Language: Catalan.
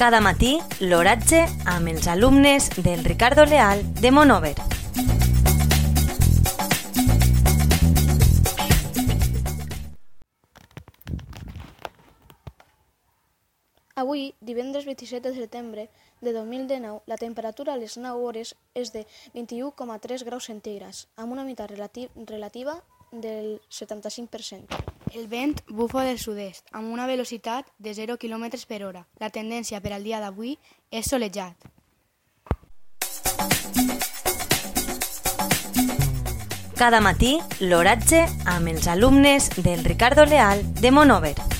Cada matí, l'oratge amb els alumnes del Ricardo Leal de Monover. Avui, divendres 27 de setembre de 2019, la temperatura a les 9 hores és de 21,3 graus centígrads, amb una humitat relati relativa del 75%. El vent bufa del sud-est, amb una velocitat de 0 km per hora. La tendència per al dia d'avui és solejat. Cada matí, l'oratge amb els alumnes del Ricardo Leal de Monover.